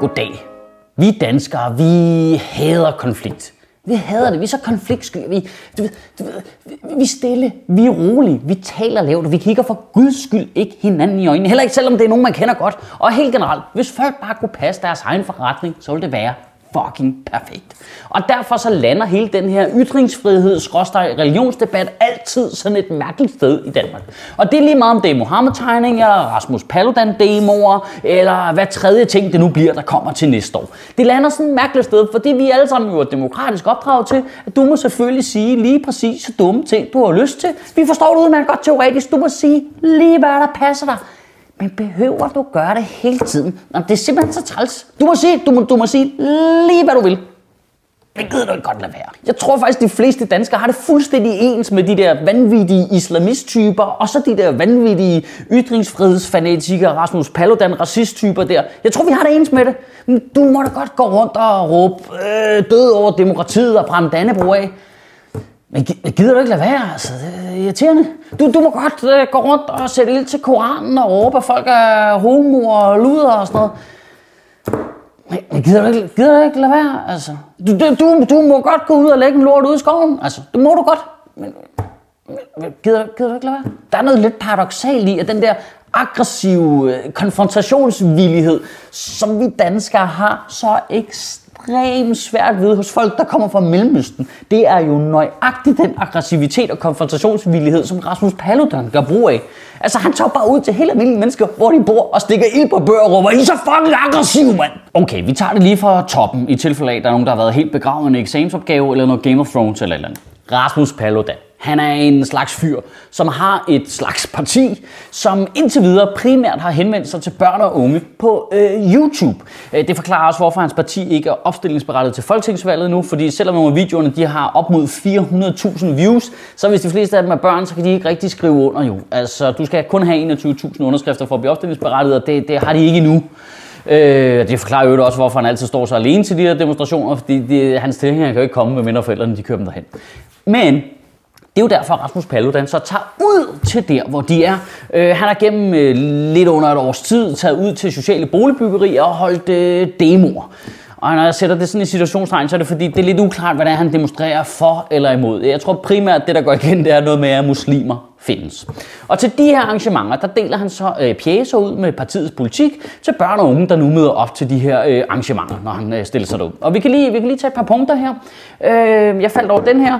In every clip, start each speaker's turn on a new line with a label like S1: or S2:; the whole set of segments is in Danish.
S1: Goddag. Vi danskere, vi hader konflikt. Vi hader det. Vi er så konfliktsky. Vi, du ved, du ved, vi er stille. Vi er rolige. Vi taler lavt. Vi kigger for guds skyld ikke hinanden i øjnene. Heller ikke selvom det er nogen, man kender godt. Og helt generelt, hvis folk bare kunne passe deres egen forretning, så ville det være fucking perfekt. Og derfor så lander hele den her ytringsfrihed, religionsdebat altid sådan et mærkeligt sted i Danmark. Og det er lige meget om det er Mohammed-tegninger, Rasmus Paludan-demoer, eller hvad tredje ting det nu bliver, der kommer til næste år. Det lander sådan et mærkeligt sted, fordi vi alle sammen jo er demokratisk opdraget til, at du må selvfølgelig sige lige præcis så dumme ting, du har lyst til. Vi forstår det udmærket godt teoretisk. Du må sige lige, hvad der passer dig. Men behøver du gøre det hele tiden? Nå, det er simpelthen så træls. Du må sige, du må, du må sige lige, hvad du vil. Det gider du ikke godt lade være. Jeg tror faktisk, de fleste danskere har det fuldstændig ens med de der vanvittige islamisttyper, og så de der vanvittige ytringsfrihedsfanatikere, Rasmus Paludan, racisttyper der. Jeg tror, vi har det ens med det. Men du må da godt gå rundt og råbe øh, død over demokratiet og brænde Dannebro af. Men gider du ikke lade være? Altså, det er irriterende. Du, du må godt uh, gå rundt og sætte ild til Koranen og råbe, at folk er homo og luder og sådan noget. Men, men gider, du ikke, gider du ikke lade være? Altså, du, du, du må godt gå ud og lægge en lort ude i skoven. Altså, det må du godt. Men, men gider, gider du ikke lade være? Der er noget lidt paradoxalt i, at den der aggressive øh, konfrontationsvillighed, som vi danskere har så ekstremt ekstremt svært ved hos folk, der kommer fra Mellemøsten. Det er jo nøjagtigt den aggressivitet og konfrontationsvillighed, som Rasmus Paludan gør brug af. Altså, han tager bare ud til hele almindelige mennesker, hvor de bor, og stikker ild på bør og råber, I er så fucking aggressiv, mand! Okay, vi tager det lige fra toppen, i tilfælde af, at der er nogen, der har været helt begravet i en eksamensopgave, eller noget Game of Thrones eller eller andet. Rasmus Paludan. Han er en slags fyr, som har et slags parti, som indtil videre primært har henvendt sig til børn og unge på øh, YouTube. Øh, det forklarer også, hvorfor hans parti ikke er opstillingsberettet til folketingsvalget nu, fordi selvom nogle af videoerne de har op mod 400.000 views, så hvis de fleste af dem er børn, så kan de ikke rigtig skrive under jo. Altså, du skal kun have 21.000 underskrifter for at blive opstillingsberettet, og det, det har de ikke endnu. Øh, det forklarer jo også, hvorfor han altid står så alene til de her demonstrationer, fordi de, hans tilhængere kan jo ikke komme, med mindre forældrene de kører dem derhen. Men det er jo derfor, at Rasmus Paludan så tager ud til der, hvor de er. Øh, han har gennem øh, lidt under et års tid taget ud til sociale boligbyggerier og holdt øh, demoer. Og når jeg sætter det sådan i situationstegn, så er det fordi, det er lidt uklart, hvad det er, han demonstrerer for eller imod. Jeg tror primært, det der går igen, det er noget med, at muslimer findes. Og til de her arrangementer, der deler han så øh, pjæser ud med partiets politik til børn og unge, der nu møder op til de her øh, arrangementer, når han øh, stiller sig derud. Og vi kan, lige, vi kan lige tage et par punkter her. Øh, jeg faldt over den her.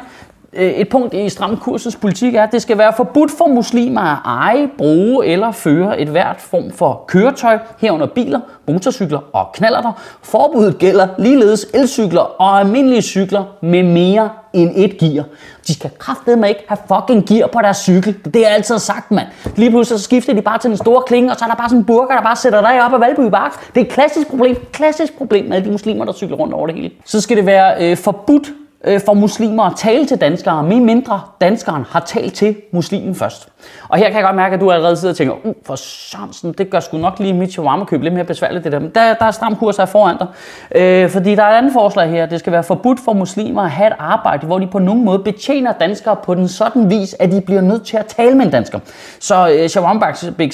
S1: Øh, et punkt i Stram Kursens politik er, at det skal være forbudt for muslimer at eje, bruge eller føre et hvert form for køretøj, herunder biler, motorcykler og knallerter. Forbuddet gælder ligeledes elcykler og almindelige cykler med mere end et gear. De skal kraftedeme ikke have fucking gear på deres cykel. Det er altid sagt, mand. Lige pludselig så skifter de bare til den store klinge, og så er der bare sådan en burger, der bare sætter dig op af Valby Bark. Det er et klassisk problem. Klassisk problem med alle de muslimer, der cykler rundt over det hele. Så skal det være øh, forbudt øh, for muslimer at tale til danskere, med mindre danskeren har talt til muslimen først. Og her kan jeg godt mærke, at du allerede sidder og tænker, uh, for Sørensen, det gør sgu nok lige mit shawarma-køb lidt mere besværligt det der. Men der, der er stram kurs her foran dig. Øh, fordi der er et andet forslag her. Det skal være forbudt for muslimer at have et arbejde, hvor de på nogen måde betjener danskere på den sådan vis, at de bliver nødt til at tale med en dansker. Så øh, shawarma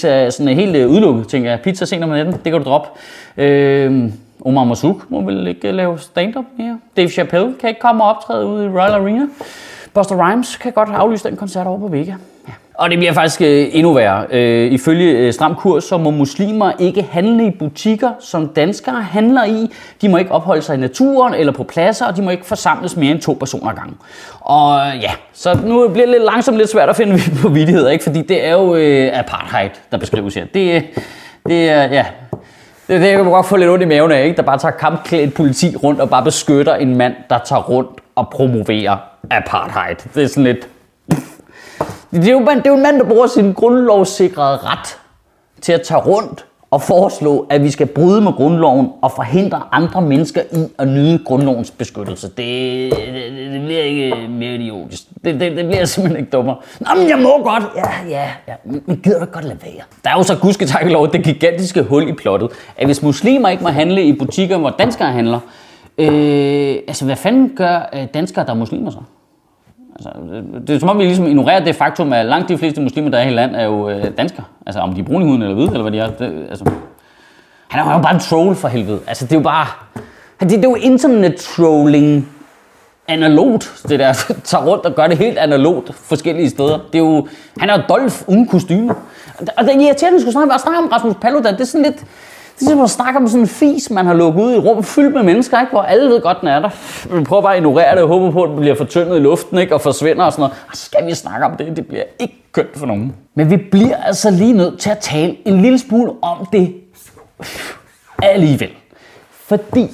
S1: er sådan helt øh, udelukket, tænker jeg. Pizza senere om natten, det kan du droppe. Øh, Omar Masuk må vel ikke øh, lave stand-up mere. Dave Chappelle kan ikke komme og optræde ude i Royal Arena. Buster Rhymes kan godt aflyse den koncert over på Vega. Ja. Og det bliver faktisk øh, endnu værre. Øh, ifølge øh, Stram Kurs, så må muslimer ikke handle i butikker, som danskere handler i. De må ikke opholde sig i naturen eller på pladser, og de må ikke forsamles mere end to personer ad gangen. Og ja, så nu bliver det lidt langsomt lidt svært at finde på vidigheder, ikke? fordi det er jo øh, apartheid, der beskrives her. Det, øh, det er, ja, det, det kan man godt få lidt ondt i maven af, ikke? der bare tager kampklædt politi rundt og bare beskytter en mand, der tager rundt og promoverer apartheid. Det er sådan lidt... Det er jo, det er jo en mand, der bruger sin grundlovssikrede ret til at tage rundt og foreslå, at vi skal bryde med grundloven og forhindre andre mennesker i at nyde grundlovens beskyttelse. Det, det, det bliver ikke mere idiotisk. Det, det, det bliver simpelthen ikke dummere. Nå, men jeg må godt. Ja, ja, ja. Men gider du godt lade være? Der er jo så gudske tak lov det gigantiske hul i plottet, at hvis muslimer ikke må handle i butikker, hvor danskere handler, øh, altså hvad fanden gør øh, danskere, der er muslimer så? Altså, det, det er som om, vi ligesom ignorerer det faktum, at langt de fleste muslimer, der er i land, er jo øh, danskere. Altså, om de er brune i huden eller hvide, eller hvad de er. Det, altså, han er jo bare en troll for helvede. Altså, det er jo bare... Det, det er jo internet-trolling analogt, det der. Tager rundt og gør det helt analogt forskellige steder. Det er jo... Han er jo Dolph uden kostyme. Og det irriterende, at skulle snakke, snakke om Rasmus Paludan. Det er sådan lidt... Det er som at snakke om sådan en fis, man har lukket ud i et rum fyldt med mennesker, ikke? hvor alle ved godt, den er der. Vi prøver bare at ignorere det og håber på, at det bliver fortyndet i luften ikke? og forsvinder og sådan noget. Og skal vi snakke om det. Det bliver ikke kønt for nogen. Men vi bliver altså lige nødt til at tale en lille smule om det alligevel. Fordi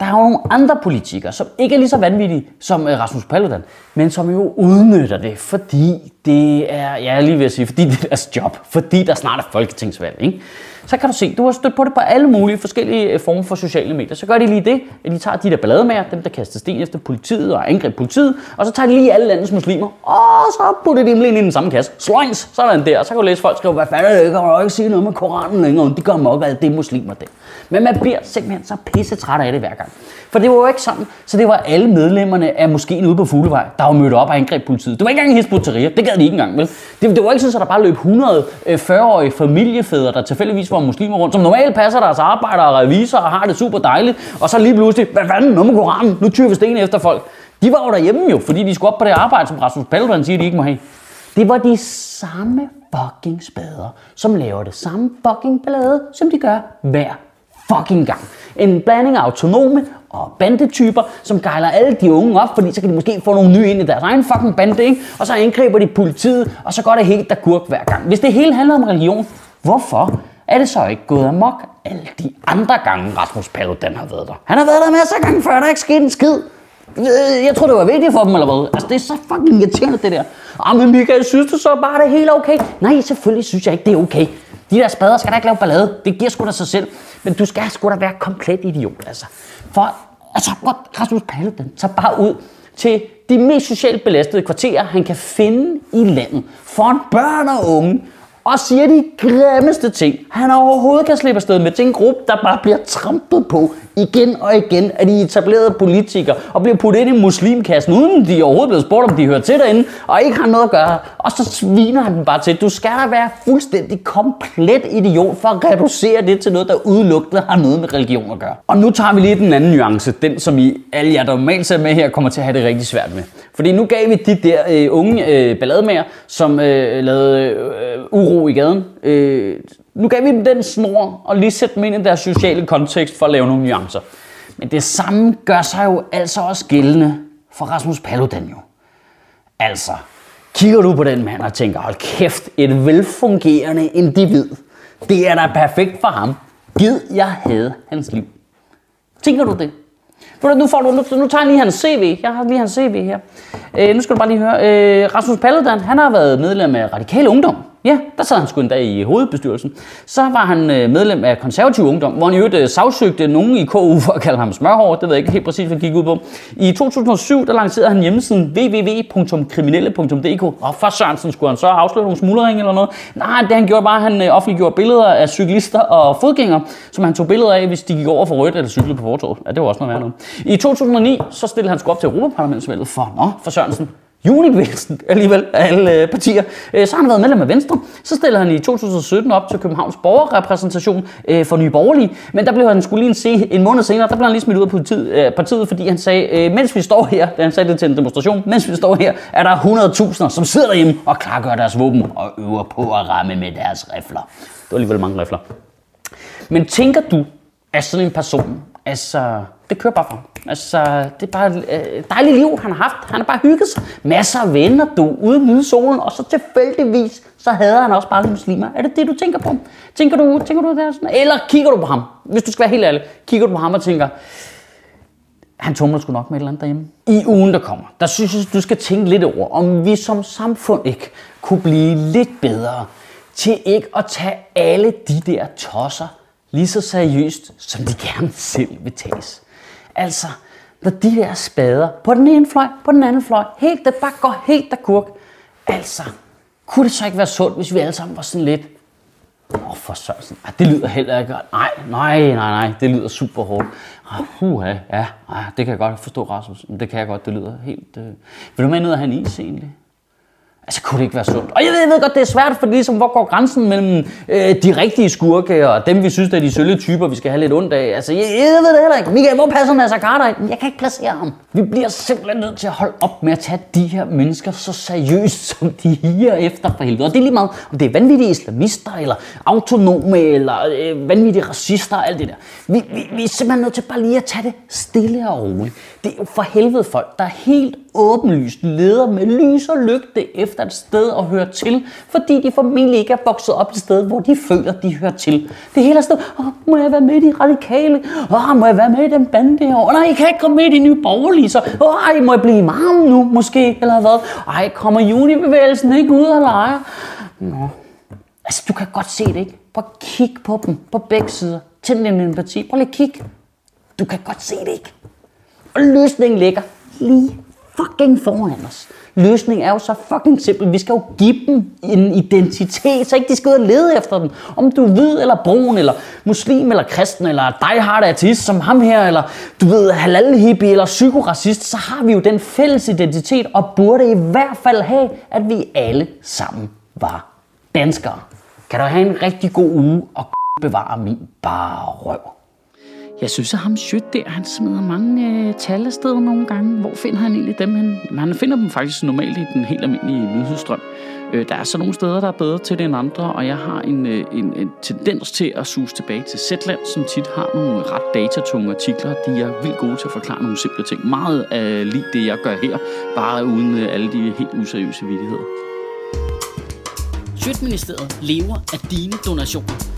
S1: der er jo nogle andre politikere, som ikke er lige så vanvittige som øh, Rasmus Paludan, men som jo udnytter det, fordi det er, ja, lige ved at sige, fordi det er deres job, fordi der snart er folketingsvalg, ikke? Så kan du se, du har stødt på det på alle mulige forskellige øh, former for sociale medier. Så gør de lige det, at de tager de der ballademager, dem der kaster sten efter politiet og angreb politiet, og så tager de lige alle landets muslimer, og så putter de dem lige ind i den samme kasse. Sløjns, sådan der. Og Så kan du læse folk skrive, hvad fanden er det, kan du ikke sige noget med Koranen længere, de gør mok af, det muslimer det. Men man bliver simpelthen så pisse træt af det hver gang. For det var jo ikke sådan, så det var alle medlemmerne af måske ude på Fuglevej, der var mødt op og angreb politiet. Det var ikke engang Hizb det gad de ikke engang, vel? Det, det var ikke sådan, at der bare løb 140-årige øh, familiefædre, der tilfældigvis var muslimer rundt, som normalt passer deres arbejder og reviser og har det super dejligt, og så lige pludselig, hvad fanden, nu med Koranen, nu tyrer vi sten efter folk. De var jo derhjemme jo, fordi de skulle op på det arbejde, som Rasmus Paludan siger, de ikke må have. Det var de samme fucking spader, som laver det samme fucking ballade, som de gør hver fucking gang. En blanding af autonome og bandetyper, som gejler alle de unge op, fordi så kan de måske få nogle nye ind i deres egen fucking bande, ikke? Og så angriber de politiet, og så går det helt der kurk hver gang. Hvis det hele handler om religion, hvorfor er det så ikke gået amok alle de andre gange, Rasmus Paludan har været der? Han har været der masser af gange før, der er ikke sket en skid. Øh, jeg tror, det var vigtigt for dem, eller hvad? Altså, det er så fucking irriterende, det der. Ah, men Michael, synes du så bare, det er helt okay? Nej, selvfølgelig synes jeg ikke, det er okay. De der spader skal da ikke lave ballade. Det giver sgu da sig selv. Men du skal sgu da være komplet idiot, altså. For, altså, Rasmus Paludan tager bare ud til de mest socialt belastede kvarterer, han kan finde i landet. en børn og unge og siger de grimmeste ting, han overhovedet kan slippe afsted med. Til en gruppe, der bare bliver trampet på igen og igen af de etablerede politikere og bliver puttet ind i muslimkassen, uden de overhovedet blevet spurgt, om de hører til derinde, og ikke har noget at gøre. Og så sviner han dem bare til. Du skal da være fuldstændig komplet idiot for at reducere det til noget, der udelukkende har noget med religion at gøre. Og nu tager vi lige den anden nuance, den som I alle jer, der normalt ser med her, kommer til at have det rigtig svært med. Fordi nu gav vi de der øh, unge øh, ballademager, som øh, lavede øh, uro i gaden, øh, nu gav vi dem den snor og lige sætte dem ind i deres sociale kontekst for at lave nogle nuancer. Men det samme gør sig jo altså også gældende for Rasmus Paludan jo. Altså, kigger du på den mand og tænker, hold kæft, et velfungerende individ. Det er da perfekt for ham. Gid jeg havde hans liv. Tænker du det? Nu, får du, nu, nu tager jeg lige hans CV. Jeg har lige hans CV her. Øh, nu skal du bare lige høre. Øh, Rasmus Paludan, han har været medlem af Radikale Ungdom. Ja, der sad han sgu en dag i hovedbestyrelsen. Så var han øh, medlem af konservativ ungdom, hvor han i øvrigt øh, sagsøgte nogen i KU for at kalde ham smørhår. Det ved jeg ikke helt præcis, hvad det gik ud på. I 2007, der lancerede han hjemmesiden www.kriminelle.dk. Og for Sørensen skulle han så afsløre nogle smuldring eller noget. Nej, det han gjorde bare, at han øh, offentliggjorde billeder af cyklister og fodgængere, som han tog billeder af, hvis de gik over for rødt eller cyklede på fortoget. Ja, det var også noget værd noget. I 2009, så stillede han sgu op til Europaparlamentsvalget for, nå, for Sørensen junibevægelsen alligevel af alle øh, partier. Øh, så har han været medlem af Venstre. Så stiller han i 2017 op til Københavns borgerrepræsentation øh, for Nye Borgerlige. Men der blev han skulle lige se en måned senere, der blev han lige smidt ud af partiet, øh, partiet fordi han sagde, øh, mens vi står her, da han sagde det til en demonstration, mens vi står her, er der 100.000, som sidder derhjemme og klargør deres våben og øver på at ramme med deres rifler. Det var alligevel mange rifler. Men tænker du, at sådan en person, altså det kører bare for ham. Altså, det er bare et øh, dejligt liv, han har haft. Han har bare hygget sig. Masser af venner, du, ude nyde solen, og så tilfældigvis, så hader han også bare muslimer. Er det det, du tænker på? Tænker du, tænker du der sådan? Eller kigger du på ham? Hvis du skal være helt ærlig, kigger du på ham og tænker, han tumler sgu nok med et eller andet derhjemme. I ugen, der kommer, der synes jeg, du skal tænke lidt over, om vi som samfund ikke kunne blive lidt bedre til ikke at tage alle de der tosser lige så seriøst, som de gerne selv vil tages. Altså, når de der spader på den ene fløj, på den anden fløj, helt det bare går helt der kurk. Altså, kunne det så ikke være sundt, hvis vi alle sammen var sådan lidt, Åh, oh, for Sørensen. Ah, det lyder heller ikke godt. Nej, nej, nej, nej. Det lyder super hårdt. Ah, uh, ja, ah, det kan jeg godt forstå, Rasmus. Men Det kan jeg godt. Det lyder helt... Øh... Vil du med ned og have en is egentlig? Altså, kunne det ikke være sundt? Og jeg ved, jeg ved godt, det er svært, for ligesom, hvor går grænsen mellem øh, de rigtige skurke og dem, vi synes, der er de sølle typer, vi skal have lidt ondt af? Altså, jeg, jeg ved det heller ikke. Michael, hvor passer Nasser Carter ind? Jeg kan ikke placere ham. Vi bliver simpelthen nødt til at holde op med at tage de her mennesker så seriøst, som de higer efter for helvede. Og det er lige meget, om det er vanvittige islamister, eller autonome, eller øh, vanvittige racister, og alt det der. Vi, vi, vi er simpelthen nødt til bare lige at tage det stille og roligt. Det er jo for helvede folk, der helt åbenlyst leder med lys og lygte efter et sted at høre til, fordi de formentlig ikke er vokset op et sted, hvor de føler, de hører til. Det hele er sådan, oh, må jeg være med i de radikale? Oh, må jeg være med i den bande her? Oh, nej, jeg kan ikke komme med i de nye borgerlige, så oh, ej, må jeg blive imam nu, måske, eller hvad? Ej, kommer junibevægelsen ikke ud og leger? Nå. Altså, du kan godt se det, ikke? Prøv at kig på dem, på begge sider. Tænd din empati. Prøv lige at kigge. Du kan godt se det, ikke? Og løsningen ligger lige fucking foran os. Løsningen er jo så fucking simpel. Vi skal jo give dem en identitet, så ikke de skal ud og lede efter den. Om du er hvid eller brun, eller muslim eller kristen, eller dig har artist som ham her, eller du ved halal hippie eller psykoracist, så har vi jo den fælles identitet, og burde i hvert fald have, at vi alle sammen var danskere. Kan du have en rigtig god uge, og bevare min bare røv. Jeg synes, at ham Sjøt der, han smider mange øh, tal afsted nogle gange. Hvor finder han egentlig dem hen? Han finder dem faktisk normalt i den helt almindelige nyhedsstrøm. Øh, der er så nogle steder, der er bedre til det end andre, og jeg har en, øh, en, en tendens til at suge tilbage til Zetland, som tit har nogle ret datatunge artikler. De er vildt gode til at forklare nogle simple ting. Meget af lige det, jeg gør her, bare uden øh, alle de helt useriøse vidigheder. Sjøtministeriet lever af dine donationer.